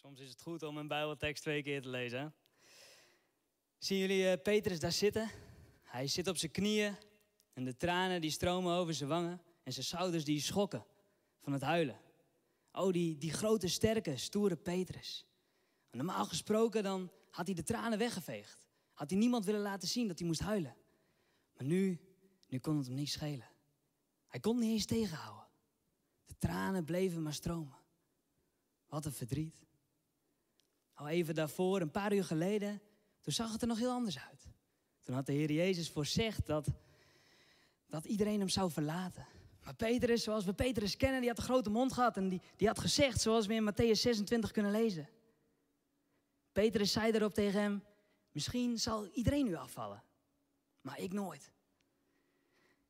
Soms is het goed om een Bijbeltekst twee keer te lezen. Zien jullie uh, Petrus daar zitten? Hij zit op zijn knieën en de tranen die stromen over zijn wangen en zijn schouders die schokken van het huilen. Oh, die, die grote, sterke, stoere Petrus. Normaal gesproken dan had hij de tranen weggeveegd. Had hij niemand willen laten zien dat hij moest huilen. Maar nu, nu kon het hem niet schelen. Hij kon niet eens tegenhouden. De tranen bleven maar stromen. Wat een verdriet. Al even daarvoor, een paar uur geleden, toen zag het er nog heel anders uit. Toen had de Heer Jezus voorzegd dat, dat iedereen hem zou verlaten. Maar Petrus, zoals we Petrus kennen, die had een grote mond gehad en die, die had gezegd, zoals we in Matthäus 26 kunnen lezen. Petrus zei daarop tegen hem, misschien zal iedereen u afvallen, maar ik nooit.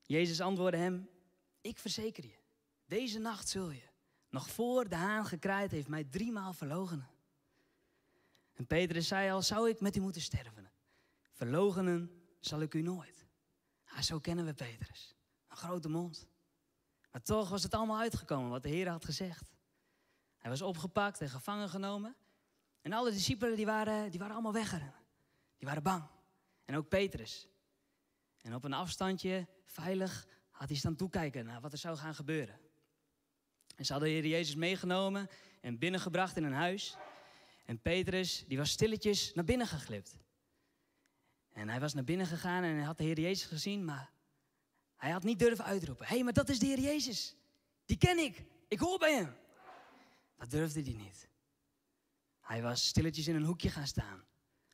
Jezus antwoordde hem, ik verzeker je, deze nacht zul je, nog voor de haan gekraaid heeft, mij driemaal verlogenen. En Petrus zei al, zou ik met u moeten sterven? Verlogenen zal ik u nooit. Ja, zo kennen we Petrus. Een grote mond. Maar toch was het allemaal uitgekomen wat de Heer had gezegd. Hij was opgepakt en gevangen genomen. En alle discipelen die waren, die waren allemaal weggerend. Die waren bang. En ook Petrus. En op een afstandje, veilig, had hij staan toekijken naar wat er zou gaan gebeuren. En ze hadden de Heer Jezus meegenomen en binnengebracht in een huis. En Petrus, die was stilletjes naar binnen geglipt. En hij was naar binnen gegaan en hij had de Heer Jezus gezien, maar hij had niet durven uitroepen. Hé, hey, maar dat is de Heer Jezus. Die ken ik. Ik hoor bij hem. Dat durfde hij niet. Hij was stilletjes in een hoekje gaan staan,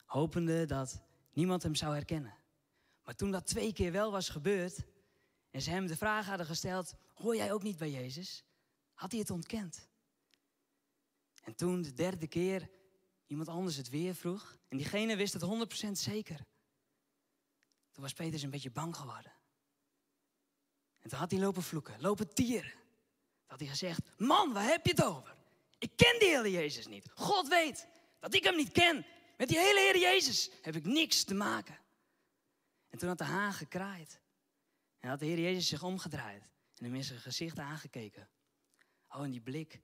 hopende dat niemand hem zou herkennen. Maar toen dat twee keer wel was gebeurd en ze hem de vraag hadden gesteld: Hoor jij ook niet bij Jezus? Had hij het ontkend. En toen de derde keer iemand anders het weer vroeg en diegene wist het 100% zeker. Toen was Petrus een beetje bang geworden. En toen had hij lopen vloeken, lopen tieren. Toen had hij gezegd, man, waar heb je het over? Ik ken die hele Jezus niet. God weet dat ik hem niet ken. Met die hele Heer Jezus heb ik niks te maken. En toen had de haan gekraaid. En had de Heer Jezus zich omgedraaid. En hem in zijn gezicht aangekeken. Oh, en die blik.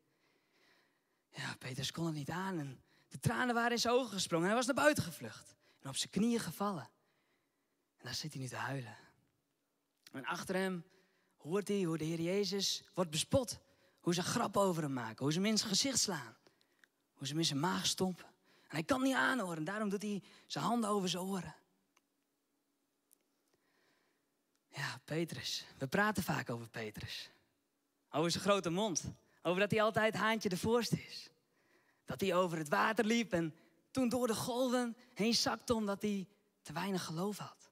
Ja, Petrus kon het niet aan. En de tranen waren in zijn ogen gesprongen. Hij was naar buiten gevlucht. En op zijn knieën gevallen. En daar zit hij nu te huilen. En achter hem hoort hij hoe de Heer Jezus wordt bespot. Hoe ze grappen over hem maken. Hoe ze hem in zijn gezicht slaan. Hoe ze hem in zijn maag stompen. En hij kan niet aanhoren. Daarom doet hij zijn handen over zijn oren. Ja, Petrus. We praten vaak over Petrus. Over zijn grote mond. Over dat hij altijd haantje de voorste is. Dat hij over het water liep en toen door de golven heen zakte omdat hij te weinig geloof had.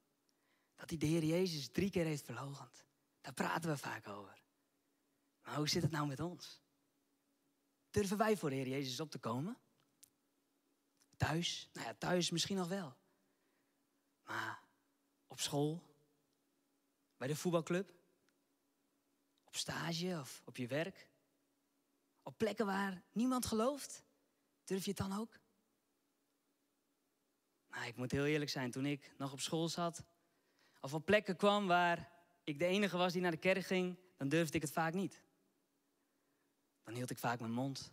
Dat hij de Heer Jezus drie keer heeft verlogend. Daar praten we vaak over. Maar hoe zit het nou met ons? Durven wij voor de Heer Jezus op te komen? Thuis? Nou ja, thuis misschien nog wel. Maar op school? Bij de voetbalclub? Op stage of op je werk? Op plekken waar niemand gelooft? Durf je het dan ook? Nou, ik moet heel eerlijk zijn, toen ik nog op school zat, of op plekken kwam waar ik de enige was die naar de kerk ging, dan durfde ik het vaak niet. Dan hield ik vaak mijn mond.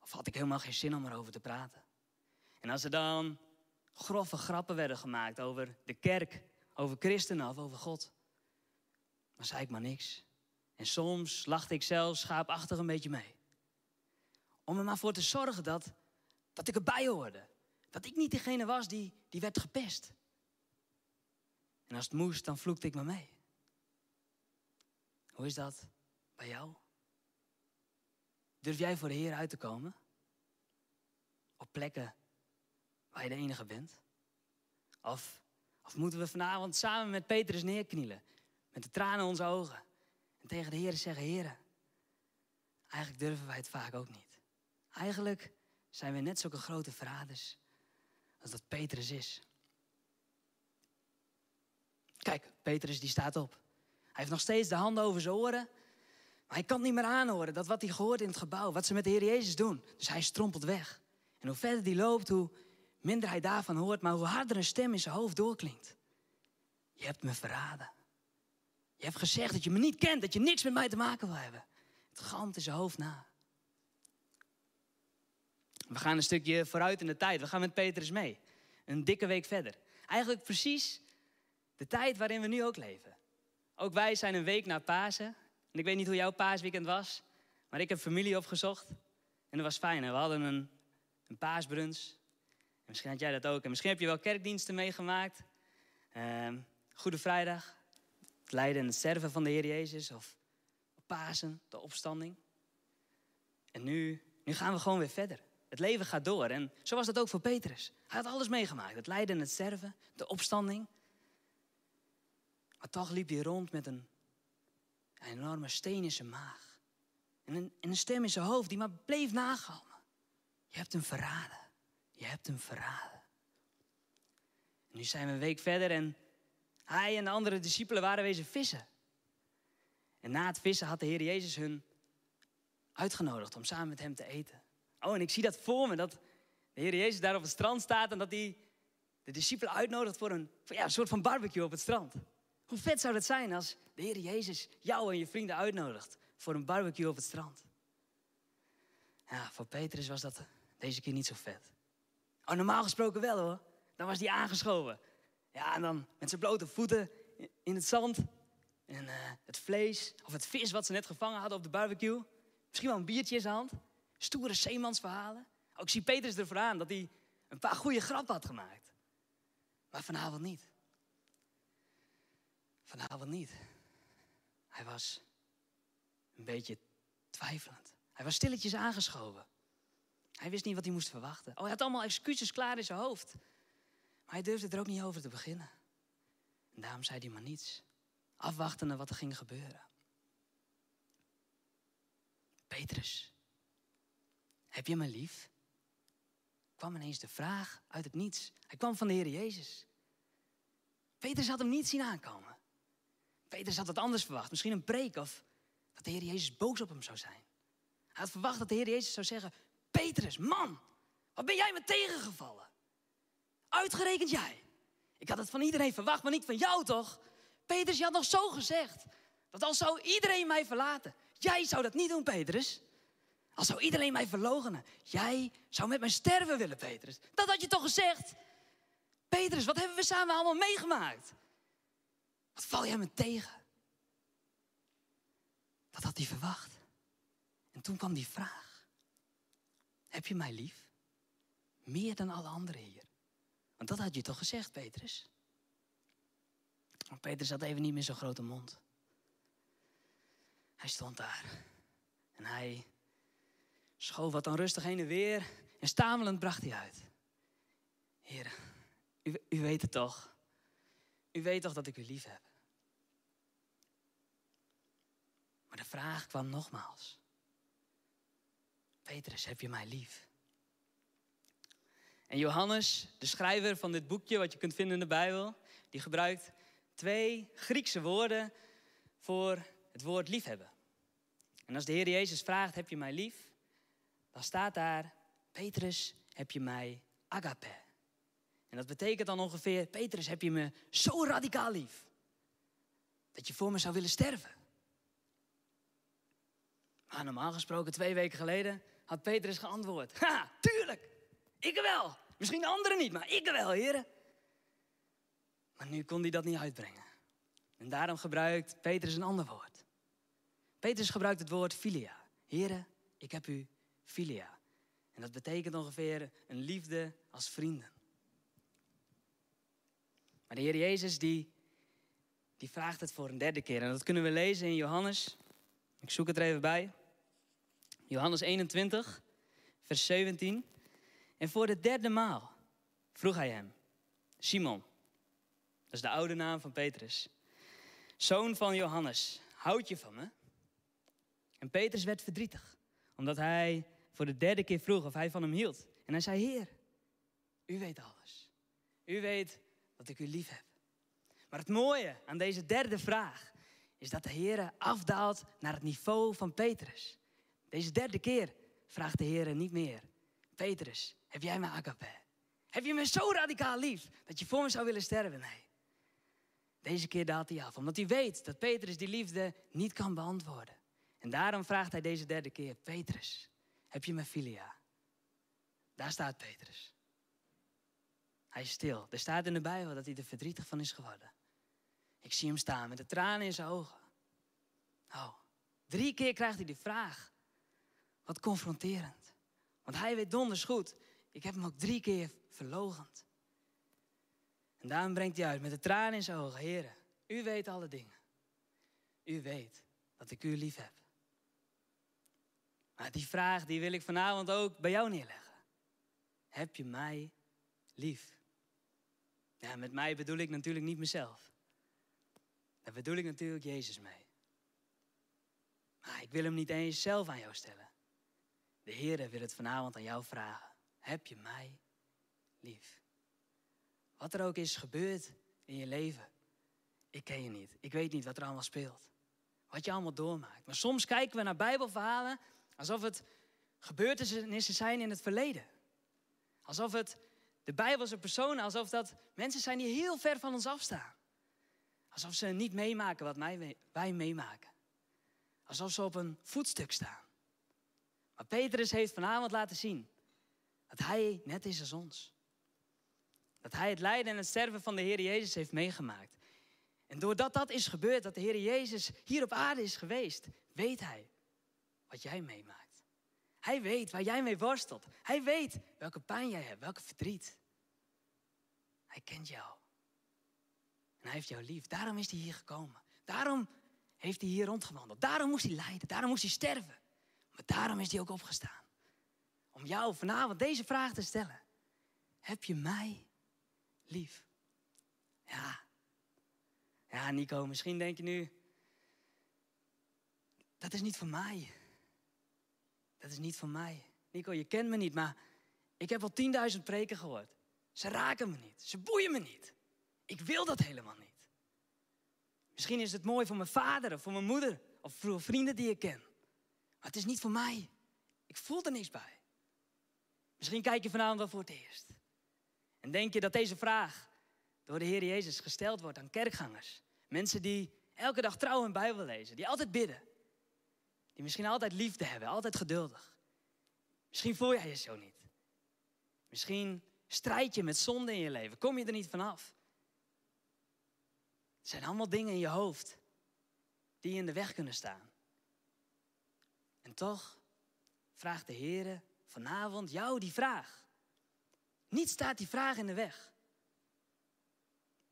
Of had ik helemaal geen zin om erover te praten. En als er dan grove grappen werden gemaakt over de kerk, over christenen of over God, dan zei ik maar niks. En soms lachte ik zelfs schaapachtig een beetje mee. Om er maar voor te zorgen dat, dat ik erbij hoorde. Dat ik niet degene was die, die werd gepest. En als het moest, dan vloekte ik me mee. Hoe is dat bij jou? Durf jij voor de Heer uit te komen? Op plekken waar je de enige bent? Of, of moeten we vanavond samen met Petrus neerknielen, met de tranen in onze ogen, en tegen de Heer zeggen: Heer, eigenlijk durven wij het vaak ook niet. Eigenlijk zijn we net zulke grote verraders als dat Petrus is. Kijk, Petrus die staat op. Hij heeft nog steeds de handen over zijn oren. Maar hij kan niet meer aanhoren dat wat hij gehoord in het gebouw, wat ze met de Heer Jezus doen. Dus hij strompelt weg. En hoe verder hij loopt, hoe minder hij daarvan hoort, maar hoe harder een stem in zijn hoofd doorklinkt. Je hebt me verraden. Je hebt gezegd dat je me niet kent, dat je niks met mij te maken wil hebben. Het galmt in zijn hoofd na. We gaan een stukje vooruit in de tijd. We gaan met Petrus mee. Een dikke week verder. Eigenlijk precies de tijd waarin we nu ook leven. Ook wij zijn een week na Pasen. En ik weet niet hoe jouw paasweekend was. Maar ik heb familie opgezocht. En dat was fijn. We hadden een, een paasbrunch. En misschien had jij dat ook. En misschien heb je wel kerkdiensten meegemaakt. Ehm, Goede Vrijdag. Het lijden en het sterven van de Heer Jezus. Of Pasen, de opstanding. En nu, nu gaan we gewoon weer verder. Het leven gaat door. En zo was dat ook voor Petrus. Hij had alles meegemaakt. Het lijden en het sterven, de opstanding. Maar toch liep hij rond met een, een enorme steen in zijn maag. En een, en een stem in zijn hoofd die maar bleef nagalmen. Je hebt hem verraden. Je hebt hem verraden. En nu zijn we een week verder en hij en de andere discipelen waren wezen vissen. En na het vissen had de Heer Jezus hun uitgenodigd om samen met hem te eten. Oh, en ik zie dat voor me, dat de Heer Jezus daar op het strand staat en dat hij de discipelen uitnodigt voor een, ja, een soort van barbecue op het strand. Hoe vet zou dat zijn als de Heer Jezus jou en je vrienden uitnodigt voor een barbecue op het strand? Ja, voor Petrus was dat deze keer niet zo vet. Oh, normaal gesproken wel hoor. Dan was hij aangeschoven. Ja, en dan met zijn blote voeten in het zand. En uh, het vlees of het vis wat ze net gevangen hadden op de barbecue. Misschien wel een biertje in zijn hand. Stoere zeemansverhalen. Ook zie Petrus ervoor aan dat hij een paar goede grappen had gemaakt. Maar vanavond niet. Vanavond niet. Hij was een beetje twijfelend. Hij was stilletjes aangeschoven. Hij wist niet wat hij moest verwachten. Oh, hij had allemaal excuses klaar in zijn hoofd. Maar hij durfde er ook niet over te beginnen. En daarom zei hij maar niets. Afwachtende wat er ging gebeuren. Petrus, heb je me lief? kwam ineens de vraag uit het niets. Hij kwam van de Heer Jezus. Petrus had hem niet zien aankomen. Petrus had wat anders verwacht. Misschien een preek of dat de Heer Jezus boos op hem zou zijn. Hij had verwacht dat de Heer Jezus zou zeggen... Petrus, man, wat ben jij me tegengevallen? Uitgerekend jij. Ik had het van iedereen verwacht, maar niet van jou toch? Petrus, je had nog zo gezegd. Dat al zou iedereen mij verlaten. Jij zou dat niet doen, Petrus. Al zou iedereen mij verlogenen. Jij zou met mij sterven willen, Petrus. Dat had je toch gezegd? Petrus, wat hebben we samen allemaal meegemaakt? Wat val jij me tegen? Dat had hij verwacht. En toen kwam die vraag. Heb je mij lief? Meer dan alle anderen hier. Want dat had je toch gezegd, Petrus? Maar Petrus had even niet meer zo'n grote mond. Hij stond daar. En hij schoof wat dan rustig heen en weer. En stamelend bracht hij uit. Heer, u, u weet het toch. U weet toch dat ik u lief heb. Maar de vraag kwam nogmaals. Petrus, heb je mij lief? En Johannes, de schrijver van dit boekje, wat je kunt vinden in de Bijbel, die gebruikt twee Griekse woorden voor het woord liefhebben. En als de Heer Jezus vraagt, heb je mij lief? Dan staat daar, Petrus, heb je mij agape? En dat betekent dan ongeveer, Petrus, heb je me zo radicaal lief? Dat je voor me zou willen sterven. Maar normaal gesproken, twee weken geleden, had Petrus geantwoord. Ha, tuurlijk, ik wel. Misschien anderen niet, maar ik wel, heren. Maar nu kon hij dat niet uitbrengen. En daarom gebruikt Petrus een ander woord. Petrus gebruikt het woord filia. Heren, ik heb u filia. En dat betekent ongeveer een liefde als vrienden. Maar de Heer Jezus die, die vraagt het voor een derde keer. En dat kunnen we lezen in Johannes. Ik zoek het er even bij. Johannes 21, vers 17. En voor de derde maal vroeg hij hem, Simon, dat is de oude naam van Petrus, zoon van Johannes, houd je van me? En Petrus werd verdrietig, omdat hij voor de derde keer vroeg of hij van hem hield. En hij zei, Heer, u weet alles. U weet dat ik u lief heb. Maar het mooie aan deze derde vraag is dat de Heer afdaalt naar het niveau van Petrus. Deze derde keer vraagt de Heer niet meer. Petrus, heb jij me agape? Heb je me zo radicaal lief dat je voor me zou willen sterven? Nee. Deze keer daalt hij af, omdat hij weet dat Petrus die liefde niet kan beantwoorden. En daarom vraagt hij deze derde keer, Petrus, heb je me filia? Daar staat Petrus. Hij is stil. Er staat in de Bijbel dat hij er verdrietig van is geworden. Ik zie hem staan met de tranen in zijn ogen. Oh, drie keer krijgt hij die vraag. Wat confronterend. Want hij weet donders goed. Ik heb hem ook drie keer verlogend. En daarom brengt hij uit met de tranen in zijn ogen. Heren, u weet alle dingen. U weet dat ik u lief heb. Die vraag die wil ik vanavond ook bij jou neerleggen. Heb je mij lief? Ja, met mij bedoel ik natuurlijk niet mezelf. Daar bedoel ik natuurlijk Jezus mee. Maar ik wil hem niet eens zelf aan jou stellen. De Heer wil het vanavond aan jou vragen. Heb je mij lief? Wat er ook is gebeurd in je leven. Ik ken je niet. Ik weet niet wat er allemaal speelt. Wat je allemaal doormaakt. Maar soms kijken we naar Bijbelverhalen alsof het gebeurtenissen zijn in het verleden. Alsof het de Bijbelse personen, alsof dat mensen zijn die heel ver van ons afstaan. Alsof ze niet meemaken wat wij meemaken. Alsof ze op een voetstuk staan. Maar Petrus heeft vanavond laten zien dat hij net is als ons. Dat hij het lijden en het sterven van de Heer Jezus heeft meegemaakt. En doordat dat is gebeurd, dat de Heer Jezus hier op aarde is geweest, weet hij wat jij meemaakt. Hij weet waar jij mee worstelt. Hij weet welke pijn jij hebt, welke verdriet. Hij kent jou. En hij heeft jou lief. Daarom is hij hier gekomen. Daarom heeft hij hier rondgewandeld. Daarom moest hij lijden. Daarom moest hij sterven. Maar daarom is hij ook opgestaan. Om jou vanavond deze vraag te stellen. Heb je mij lief? Ja. Ja, Nico, misschien denk je nu... Dat is niet van mij. Dat is niet van mij. Nico, je kent me niet, maar ik heb al 10.000 preken gehoord. Ze raken me niet. Ze boeien me niet. Ik wil dat helemaal niet. Misschien is het mooi voor mijn vader of voor mijn moeder of voor vrienden die ik ken. Maar het is niet voor mij. Ik voel er niks bij. Misschien kijk je vanavond wel voor het eerst. En denk je dat deze vraag door de Heer Jezus gesteld wordt aan kerkgangers. Mensen die elke dag trouw hun Bijbel lezen, die altijd bidden. Die misschien altijd liefde hebben, altijd geduldig. Misschien voel jij je zo niet. Misschien strijd je met zonde in je leven, kom je er niet vanaf. Het zijn allemaal dingen in je hoofd die in de weg kunnen staan. En toch vraagt de Heer vanavond jou die vraag. Niet staat die vraag in de weg.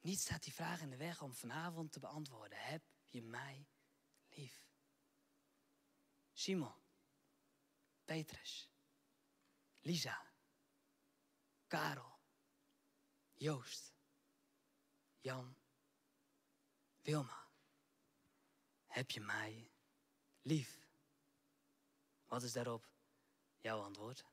Niet staat die vraag in de weg om vanavond te beantwoorden. Heb je mij? Simon, Petrus, Lisa, Karel, Joost, Jan, Wilma. Heb je mij lief? Wat is daarop jouw antwoord?